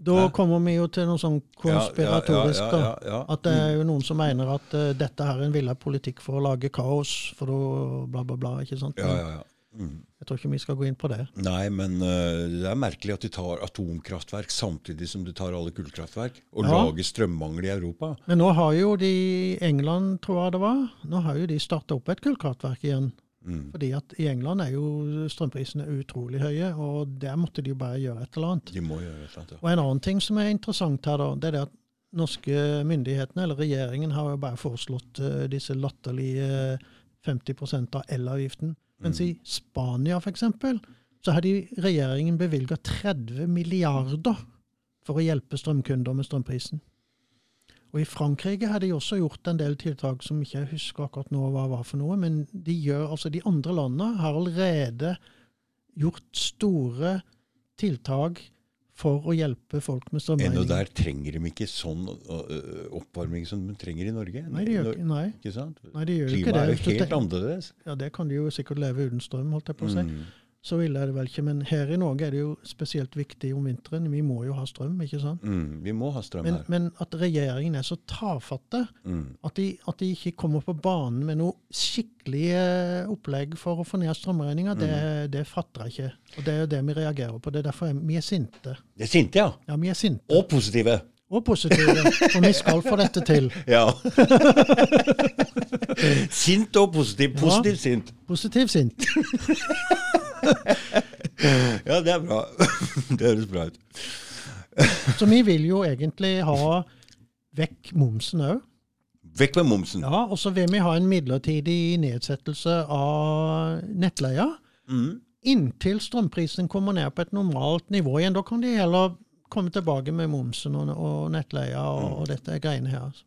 Da
ne?
kommer vi jo til noe sånn konspiratorisk,
ja, ja,
da. At det er jo noen som mener at uh, dette her er en villet politikk for å lage kaos, for å bla, bla, bla. ikke sant?
Ja, ja, ja. Mm.
Jeg tror ikke vi skal gå inn på det.
Nei, men uh, det er merkelig at de tar atomkraftverk samtidig som de tar alle kullkraftverk, og
Ja.
lager strømmangel i Europa.
Men nå har jo de England, tror jeg det var, nå har jo de starta opp et kullkraftverk igjen.
Mm.
Fordi at i England er jo strømprisene utrolig høye, og der måtte de jo bare gjøre et eller annet.
De må gjøre et eller annet. Ja.
Og en annen ting som er interessant her, da, det er det at norske myndighetene, eller regjeringen, har jo bare foreslått uh, disse latterlige 50 av elavgiften. Mens i Spania, f.eks., så har de, regjeringen bevilga 30 milliarder for å hjelpe strømkunder med strømprisen. Og i Frankrike har de også gjort en del tiltak som ikke jeg husker akkurat nå hva var for noe, men de, gjør, altså de andre landene har allerede gjort store tiltak for å hjelpe folk med
Ennå
strømregninger.
der trenger de ikke sånn øh, oppvarming som de trenger i Norge.
Nei, de gjør ikke, nei,
Ikke sant?
nei, de gjør jo ikke
Klimaet
det.
er jo helt annerledes.
Ja, det kan de jo sikkert leve uten strøm, holdt jeg på å si.
Mm.
Så ille er det vel ikke. Men her i Norge er det jo spesielt viktig om vinteren. Vi må jo ha strøm, ikke sant?
Mm. Vi må ha strøm
Men,
her.
men at regjeringen er så tafatte
Mm.
at de, at de ikke kommer på banen med noe skikkelig eh, opplegg for å få ned strømregninga, det,
Mm.
det fatter jeg ikke. Og det er jo det vi reagerer på. Det er derfor jeg- vi er sinte.
Det er sinte, ja.
Ja, vi er sinte.
Og positive.
Og positive. For vi skal få dette til.
Ja. sint og positiv. Positiv sint.
Positiv sint.
Ja, det er bra. det høres bra ut.
Så vi vil jo egentlig ha vekk momsen òg.
Vekk med momsen.
Ja, og så vil vi ha en midlertidig nedsettelse av nettleia.
Mm.
Inntil strømprisen kommer ned på et normalt nivå igjen. Da kan de heller komme tilbake med momsen og, og nettleia og, og dette greiene her.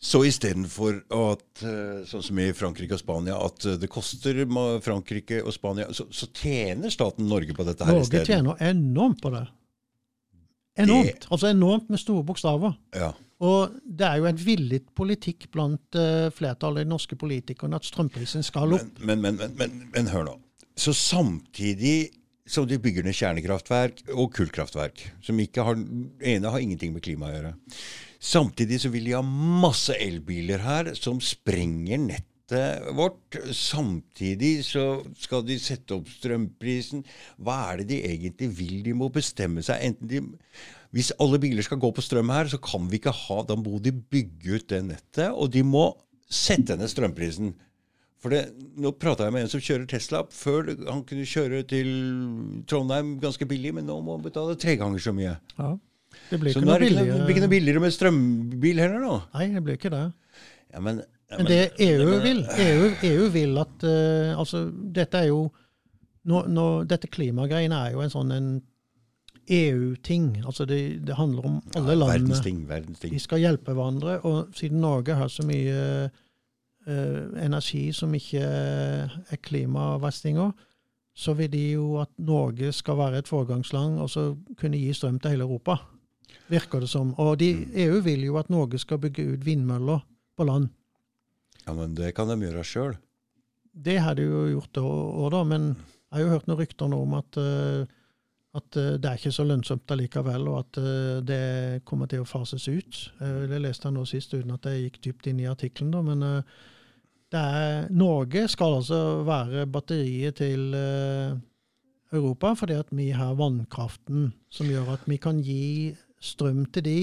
Så istedenfor at, eh, sånn som i Frankrike og Spania, at eh, det koster Frankrike og Spania, så, så tjener staten Norge på dette her
Norge
isteden.
tjener enormt på det. Enormt. Altså enormt med store bokstaver.
Ja.
Og det er jo en villet politikk blant uh, flertallet av de norske politikerne at strømprisen skal opp.
Men, men, men, men, men hør nå. Så samtidig som de bygger ned kjernekraftverk og kullkraftverk, som ikke har, ene har ingenting med klima å gjøre, samtidig så vil de ha masse elbiler her som sprenger nettet vårt. Samtidig så skal de sette opp strømprisen. Hva er det de egentlig vil? De må bestemme seg. enten de hvis alle biler skal gå på strøm her, så kan vi ikke ha Da må de bygge ut det nettet, og de må sette ned strømprisen. For det, Nå prata jeg med en som kjører Tesla. Før han kunne kjøre til Trondheim ganske billig, men nå må han betale tre ganger så mye.
Ja. Det blir ikke noe
er
billigere.
det blir ikke noe billigere med strømbil heller, nå.
Nei, det blir ikke det.
Ja, men, ja,
Men det EU
men-
vil, EU, EU vil at uh, Altså, dette er jo nå, nå, Dette klimagreiene er jo en sånn en EU-ting. Altså, det, det handler om alle
ja,
landene.
Verdens ting, verdens ting.
De skal hjelpe hverandre. Og siden Norge har så mye uh, energi som ikke er klimaverstinger, så vil de jo at Norge skal være et foregangsland og så kunne gi strøm til hele Europa. Virker det som. Og de, EU vil jo at Norge skal bygge ut vindmøller på land.
Ja, men det kan de gjøre sjøl.
Det har de jo gjort òg, da. Men jeg har jo hørt noen rykter nå om at, eh, at eh, det er ikke så lønnsomt allikevel, og at eh, det kommer til å fases ut. Det leste jeg nå sist uten at jeg gikk dypt inn i artikkelen, da. Men det er, Norge skal altså være batteriet til Europa, fordi at vi har vannkraften som gjør at vi kan gi strøm til de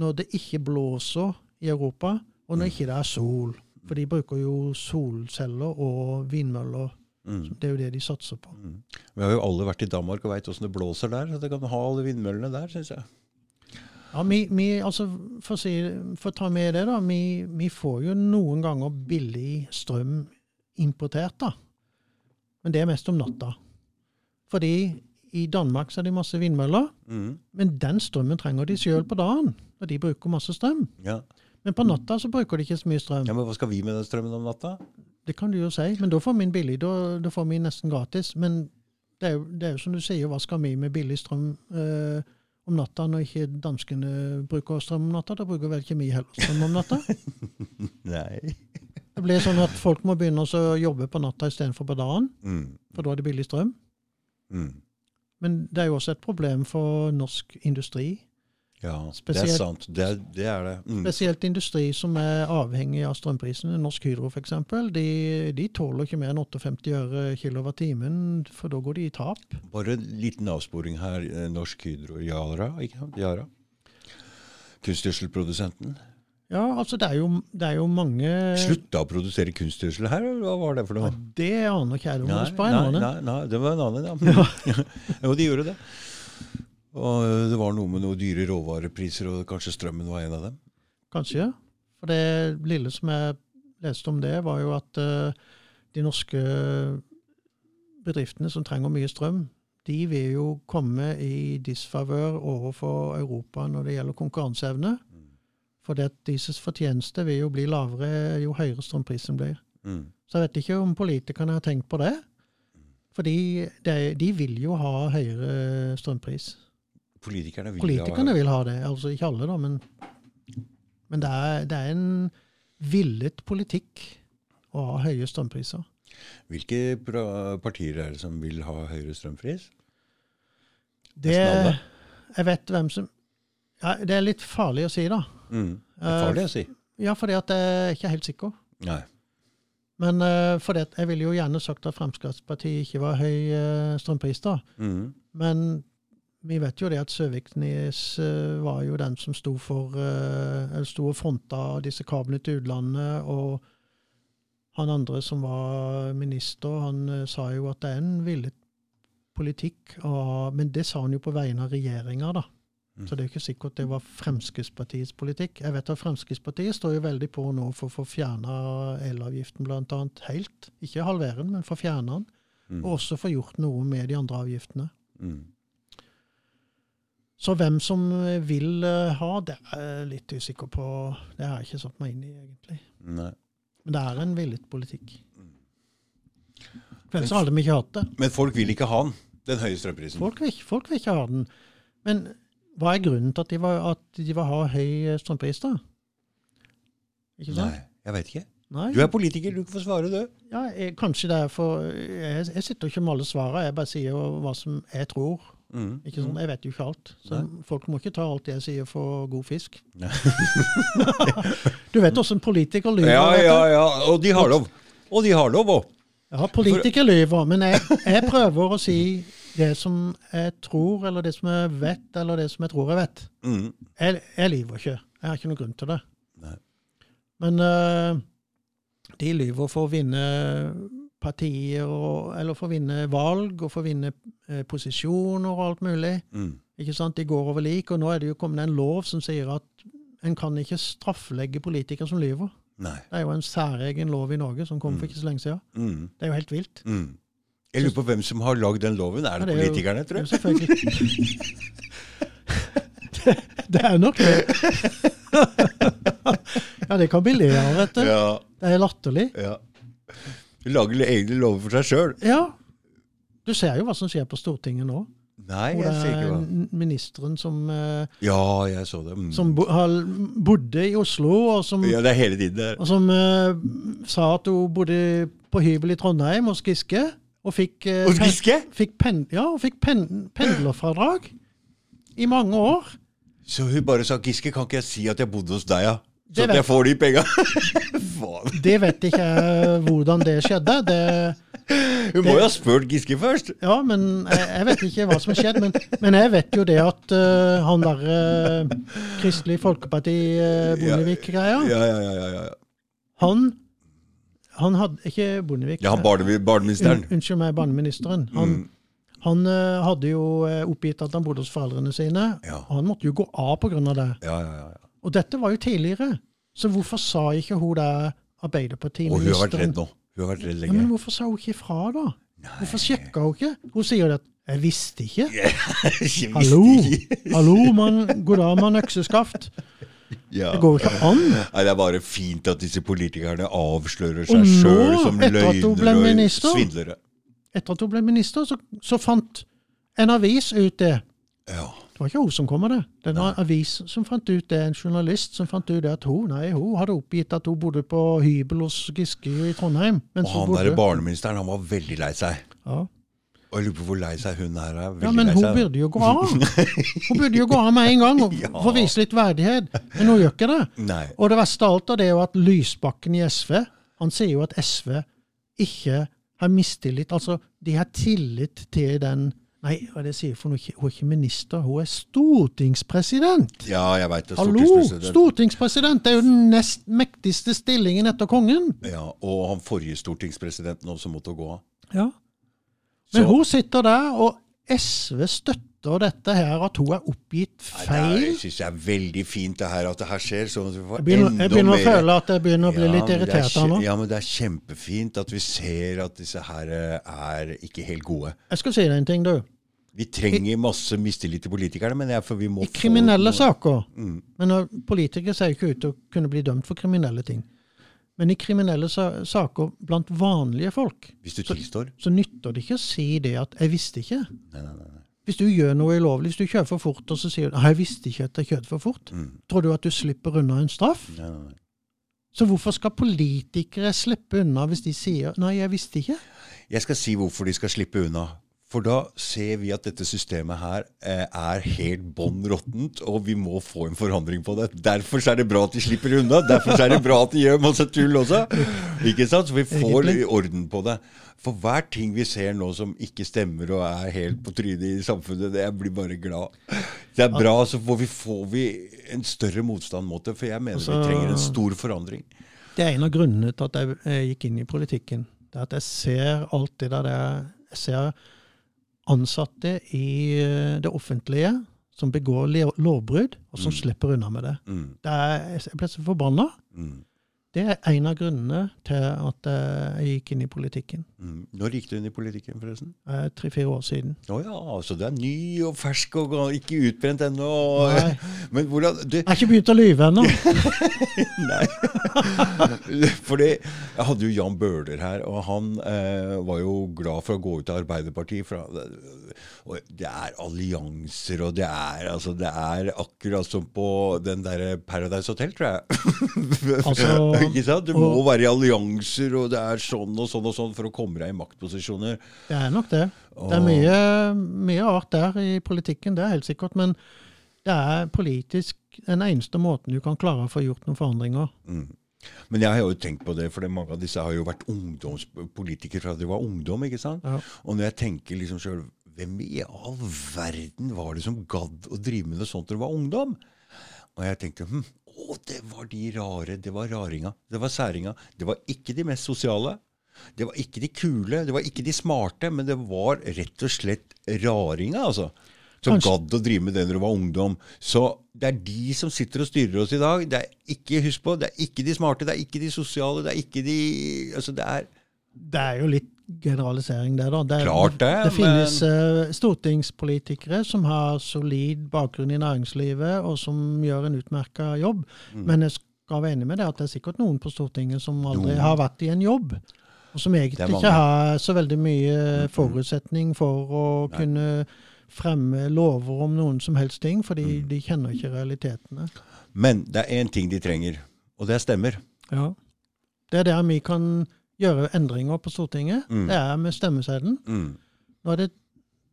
når det ikke blåser i Europa, og når ikke det er sol. For de bruker jo solceller og vindmøller.
Mm.
Det er jo det de satser på.
Mm. Vi har jo alle vært i Danmark og veit åssen det blåser der, så det kan ha alle vindmøllene der, syns jeg.
Ja, vi, vi, altså, for, å si, for å ta med det, da. Vi, vi får jo noen ganger billig strøm importert, da. Men det er mest om natta. Fordi i Danmark så er det masse vindmøller,
Mm.
men den strømmen trenger de sjøl på dagen. Og de bruker masse strøm.
Ja.
Men på natta så bruker de ikke så mye strøm.
Ja, Men hva skal vi med den strømmen om natta?
Det kan du jo si, men da får vi den billig. Da, da får vi nesten gratis. Men det er, jo, det er jo som du sier, hva skal vi med billig strøm eh, om natta når ikke danskene bruker strøm om natta? Da bruker vel ikke vi heller strøm om natta?
Nei.
Det blir sånn at folk må begynne å jobbe på natta istedenfor på dagen,
Mm.
for da er det billig strøm.
Mm.
Men det er jo også et problem for norsk industri.
Ja, det er sant. Det det. Er det. Mm.
Spesielt industri som er avhengig av strømprisene. Norsk Hydro f.eks. De, de tåler ikke mer enn 58 øre kilowattimen, for da går de i tap.
Bare en liten avsporing her. Eh, Norsk Hydro Yara, ikke sant? Yara. Kunstgjødselprodusenten.
Ja, altså det er jo, det er jo mange
Slutta å produsere kunstgjødsel her, eller hva var det for
Ja,
noe?
det aner ikke jeg. Det må
Nei, nei, nei, nei, det var en annen, ja. jo, de gjorde det. Og det var noe med noen dyre råvarepriser, og kanskje strømmen var en av dem.
Kanskje. For det lille som jeg leste om det, var jo at uh, de norske bedriftene som trenger mye strøm, de vil jo komme i disfavør overfor Europa når det gjelder konkurranseevne. For det at deres fortjeneste vil jo bli lavere jo høyere strømprisen blir.
Mm.
Så jeg vet ikke om politikerne har tenkt på det. Fordi de, de vil jo ha høyere strømpris.
Politikerne vil
Politikerne
ha
vil ha det. Altså ikke alle, da, men, men det, er, det er en villet politikk å ha høye strømpriser.
Hvilke partier er det som vil ha høyere strømpris?
Det, jeg vet hvem som ja, Det er litt farlig å si, da.
Mm. Det er farlig å si.
Ja, fordi at jeg er ikke helt sikker.
Nei.
Men uh, for det, jeg ville jo gjerne sagt at Fremskrittspartiet ikke var høy uh, strømpris, da.
Mm.
Men vi vet jo det at Søviknes uh, var jo den som sto for uh, eller sto og fronta disse kablene til utlandet. Og han andre som var minister, han eh, sa jo at det er en villet politikk. Og, men det sa han jo på vegne av regjeringa, da.
Mm.
Så det er ikke sikkert det var Fremskrittspartiets politikk. Jeg vet at Fremskrittspartiet står jo veldig på nå for å få fjerna elavgiften bl.a. helt. Ikke halvere den, men få fjerna den.
Mm.
Og også få gjort noe med de andre avgiftene.
Mm.
Så hvem som vil eh, ha, det er jeg litt usikker på. Det har jeg ikke satt meg inn i, egentlig.
Nei.
Men det er en villet politikk. For ellers hadde vi ikke hatt det.
Men folk vil ikke ha den, den høye strømprisen.
Folk vil, folk vil ikke ha den. Men hva er grunnen til at de, var, at de vil ha høy strømpris, da? Ikke sant?
Nei, jeg vet ikke.
Nei.
Du er politiker, du kan få svare, du.
Ja, jeg, kanskje det er for jeg, jeg sitter ikke med alle svarene. Jeg bare sier jo hva som jeg tror.
Mm.
Ikke sånn, Jeg vet jo ikke alt. Så folk må ikke ta alt jeg sier for god fisk. Du vet også en politiker lyver.
Ja, ja, ja. Og de har lov. Og de har lov òg.
Ja, politikere lyver, men jeg, jeg prøver å si det som jeg tror, eller det som jeg vet, eller det som jeg tror jeg vet.
Mm.
Jeg, jeg lyver ikke. Jeg har ikke noen grunn til det.
Nei.
Men uh, de lyver for å vinne partier, og, eller for å vinne valg, og for å vinne eh, posisjoner og alt mulig.
Mm.
Ikke sant? De går over lik, og nå er det jo kommet en lov som sier at en kan ikke straffelegge politikere som lyver.
Nei.
Det er jo en særegen lov i Norge som kom for ikke så lenge siden.
Mm.
Det er jo helt vilt.
Mm. Jeg lurer på hvem som har lagd den loven. Er
Ja,
det
det er jo-
politikerne,
Det
tror
jo
jeg?
selvfølgelig det, det er nok det. ja, det kan bli le av, vet du.
Ja,
Det er latterlig.
ja. Lager egne lover for seg sjøl.
Ja. Du ser jo hva som skjer på Stortinget nå.
Nei, jeg ser
er
ikke hva
ministeren som, eh,
Ja, jeg så det. Mm.
som bo, har, bodde i Oslo, og som,
Ja, det er hele tiden der.
og som uh, sa at hun bodde på hybel i Trondheim hos Giske, og fikk, eh,
Og
pen- fikk, pen, ja, og fikk pen, pendlerfradrag i mange år.
Så hun bare sa 'Giske, kan ikke jeg si at jeg bodde hos deg', ja? Så at jeg får de penga.
Det vet ikke jeg hvordan det skjedde. Det,
Hun må jo ha spurt Giske først.
ja, men jeg, jeg vet ikke hva som har skjedd. Men, men jeg vet jo det at uh, han der uh, Kristelig Folkeparti, uh, Bondevik-greia,
Ja, ja, ja. ja, ja.
han han hadde Ikke Bondevik.
ja barne, barneministeren.
Un, unnskyld meg, barneministeren. Han,
Mm.
han uh, hadde jo eh, oppgitt at han bodde hos foreldrene sine.
Ja.
Og han måtte jo gå av pga. det.
Ja, ja, ja. ja.
Og dette var jo tidligere. Så hvorfor sa ikke hun der
Og hun har vært redd nå. Hun har vært redd
Ja, men hvorfor sa hun ikke ifra, da? Hvorfor sjekka hun ikke? Hun sier jo at 'jeg visste ikke'.
Jeg visste
Hallo, hallo, mann, god dag, mann økseskaft.
Ja.
Det går jo ikke an.
Nei, Det er bare fint at disse politikerne avslører seg sjøl som løgnere og svindlere.
Etter at hun ble minister, så, så fant en avis ut det.
Ja.
Det var ikke hun som kom med det. Det var en avis som fant ut det, en journalist som fant ut det at hun nei, hun hadde oppgitt at hun bodde på hybel hos Giske i Trondheim.
Og han
bodde-
barneministeren, han var veldig lei seg.
ja.
Og jeg lurer på hvor lei seg hun her er. Veldig
ja, men hun burde jo gå av. Hun burde jo gå av med en gang og
Ja.
få vise litt verdighet. Men hun gjør ikke det.
Nei.
Og det verste av alt er jo at Lysbakken i SV han sier jo at SV ikke har mistillit. Altså, de har tillit til den Nei, hva er det jeg sier for noe? Hun er ikke minister, hun er stortingspresident.
Ja, jeg vet det.
Hallo!
Stortingspresident.
Stortingspresident! Det er jo den nest mektigste stillingen etter kongen.
Ja, og han forrige stortingspresidenten også måtte gå av.
Ja. Men
Så-
hun sitter der, og SV støtter dette her, at hun er oppgitt
Nei,
feil.
Det syns jeg er veldig fint det her, at det her skjer. At vi får
Jeg begynner, jeg begynner å føle at jeg begynner å bli litt
det er
irritert her nå.
Ja, men det er kjempefint at vi ser at disse her eh, er ikke helt gode.
Jeg skal si deg en ting, du.
Vi trenger masse mistillit til politikerne, men det er for vi må
I
få
kriminelle
noe-
saker
Mm.
Men politikere ser jo ikke ut til å kunne bli dømt for kriminelle ting. Men i kriminelle saker blant vanlige folk,
tilstår.
så nytter det ikke å si det at 'jeg visste ikke'.
Nei, nei, nei.
Hvis du gjør noe ulovlig, hvis du kjører for fort, og så sier du jeg visste ikke at jeg kjørte for fort',
Mm.
tror du at du slipper unna en straff? Så hvorfor skal politikere slippe unna hvis de sier 'nei, jeg visste ikke'?
Jeg skal si hvorfor de skal slippe unna. For da ser vi at dette systemet her eh, er helt bånn råttent, og vi må få en forandring på det. Derfor er det bra at de slipper unna. Derfor er det bra at de gjør masse tull også. Ikke sant? Så vi får orden på det. For hver ting vi ser nå som ikke stemmer og er helt på trynet i samfunnet, det jeg blir bare glad. Det er bra, så får vi, får vi en større motstand mot det. For jeg mener vi
Altså-
trenger en stor forandring.
Det er en av grunnene til at jeg gikk inn i politikken. Det er at jeg ser alt det der Jeg ser ansatte i eh, det offentlige som begår lovbrudd, og som
Mm.
slipper unna med det.
Mm,
det er, jeg ble så forbanna.
mm,
Det er en av grunnene til at eh, jeg gikk inn i politikken.
mm. Når gikk du inn i politikken, forresten?
eh, Tre-fire år siden.
Å ja, så du er ny og fersk og ikke utbrent ennå. Men hvordan du,
Jeg har ikke begynt å lyve ennå.
Nei. Fordi jeg hadde jo Jan Bøhler her, og han eh, var jo glad for å gå ut av Arbeiderpartiet. For, og det er allianser, og det er, altså, det er akkurat som på den derre Paradise Hotel, tror jeg.
Altså?
Du må
og-
være i allianser, og det er sånn og sånn og sånn for å komme deg i maktposisjoner.
Det er nok det. Det er mye, mye art der i politikken, det er helt sikkert. Men det er politisk den eneste måten du kan klare å få gjort noen forandringer.
Mm. Men jeg har jo tenkt på det, for mange av disse har jo vært ungdomspolitikere fra de var ungdom. ikke sant?
Ja.
Og når jeg tenker liksom sjøl Hvem i all verden var det som gadd å drive med noe sånt når du var ungdom? Og jeg tenkte hm, å, det var de rare. Det var raringa. Det var særinga. Det var ikke de mest sosiale. Det var ikke de kule. Det var ikke de smarte. Men det var rett og slett raringa, altså. Som
Kanskje-
gadd å drive med det når du var ungdom. Så det er de som sitter og styrer oss i dag. Det er ikke, husk på, det er ikke de smarte, det er ikke de sosiale, det er ikke de Altså, det er
Det er jo litt generalisering, det, da. Det,
Klart det,
det finnes men... stortingspolitikere som har solid bakgrunn i næringslivet, og som gjør en utmerka jobb.
Mm.
Men jeg skal være enig med det at det er sikkert noen på Stortinget som aldri
Noen.
har vært i en jobb. Og som egentlig ikke har så veldig mye forutsetning for å
Nei.
kunne fremme lover om noen som helst ting, fordi
Mm.
de kjenner ikke realitetene.
Men det er én ting de trenger, og det er stemmer.
Ja. Det er der vi kan gjøre endringer på Stortinget.
Mm.
Det er med stemmeseddelen.
Mm.
Nå er det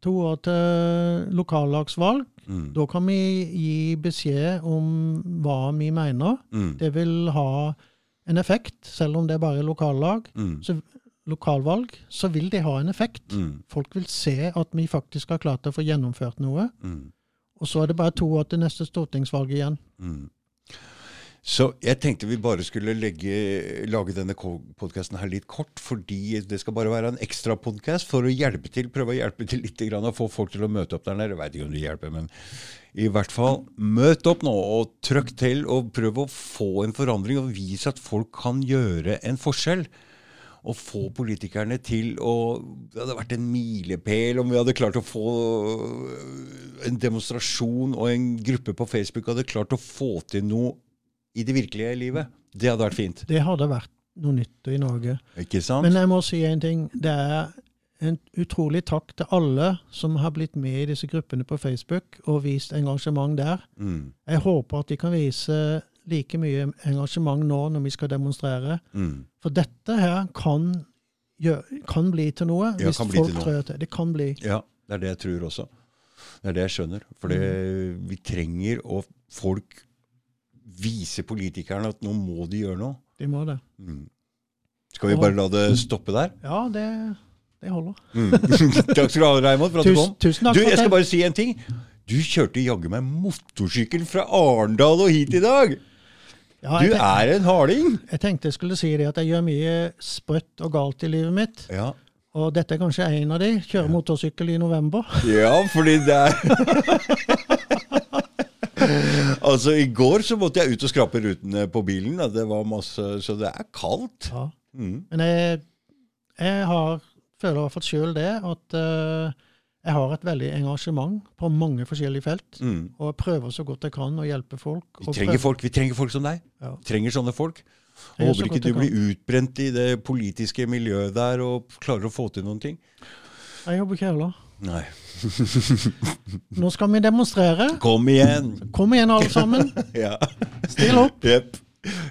to år til lokallagsvalg.
Mm.
Da kan vi gi beskjed om hva vi mener.
Mm.
Det vil ha en effekt, selv om det er bare lokallag.
Mm.
Så lokalvalg, så vil det ha en effekt.
Mm.
Folk vil se at vi faktisk har klart å få gjennomført noe. Og så er det bare to år til neste stortingsvalg igjen.
Så jeg tenkte vi bare skulle legge, lage denne podkasten her litt kort, fordi det skal bare være en ekstra podkast for å hjelpe til, prøve å hjelpe til litt grann, og få folk til å møte opp der nede. Jeg veit ikke om det hjelper, men i hvert fall møt opp nå, og trykk til, og prøv å få en forandring, og vise at folk kan gjøre en forskjell. Og få politikerne til å Det hadde vært en milepæl om vi hadde klart å få en demonstrasjon og en gruppe på Facebook hadde klart å få til noe i det virkelige livet. Det hadde vært fint.
Det hadde vært noe nytt i Norge.
Ikke sant?
Men jeg må si en ting. Det er en utrolig takk til alle som har blitt med i disse gruppene på Facebook og vist engasjement der.
mm.
Jeg håper at de kan vise like mye engasjement nå når vi skal demonstrere.
Mm.
For dette her kan, gjø- kan bli til noe
Ja,
hvis folk trør til. Det kan bli.
Ja, det er det jeg tror også. Det er det jeg skjønner. For mm. vi trenger å folk vise politikerne at nå må de gjøre noe.
De må det.
Mm. Skal vi bare la det stoppe der?
Ja, det, det holder.
Mm. Takk skal du ha, Reimond, for at du kom.
tusen takk
Du, jeg skal bare si en ting. Du kjørte jaggu meg motorsykkel fra Arendal og hit i dag!
ja,
Du
tenkte,
er en harding!
jeg tenkte jeg skulle si det at jeg gjør mye sprøtt og galt i livet mitt.
Ja,
Og dette er kanskje en av de. Kjøre motorsykkel i november.
ja fordi det er Altså, i går så måtte jeg ut og skrape rutene på bilen. Da. Det var masse, så det er kaldt.
Ja.
Mm.
Men jeg, jeg har, føler i hvert fall sjøl det, at uh, jeg har et veldig engasjement på mange forskjellige felt.
Mm.
Og jeg prøver så godt jeg kan å hjelpe folk.
Vi
og
trenger folk, vi trenger folk som deg.
Ja.
Trenger sånne folk.
Så
Håper ikke du blir utbrent i det politiske miljøet der og klarer å få til noen ting.
Jeg jobber ikke heller.
Nei.
Nå skal vi demonstrere.
Kom igjen!
Kom igjen, alle sammen.
Ja.
Still opp.
Yep.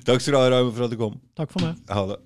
Takk skal du ha, Raymond, for at du kom.
Takk for meg.
Ha det.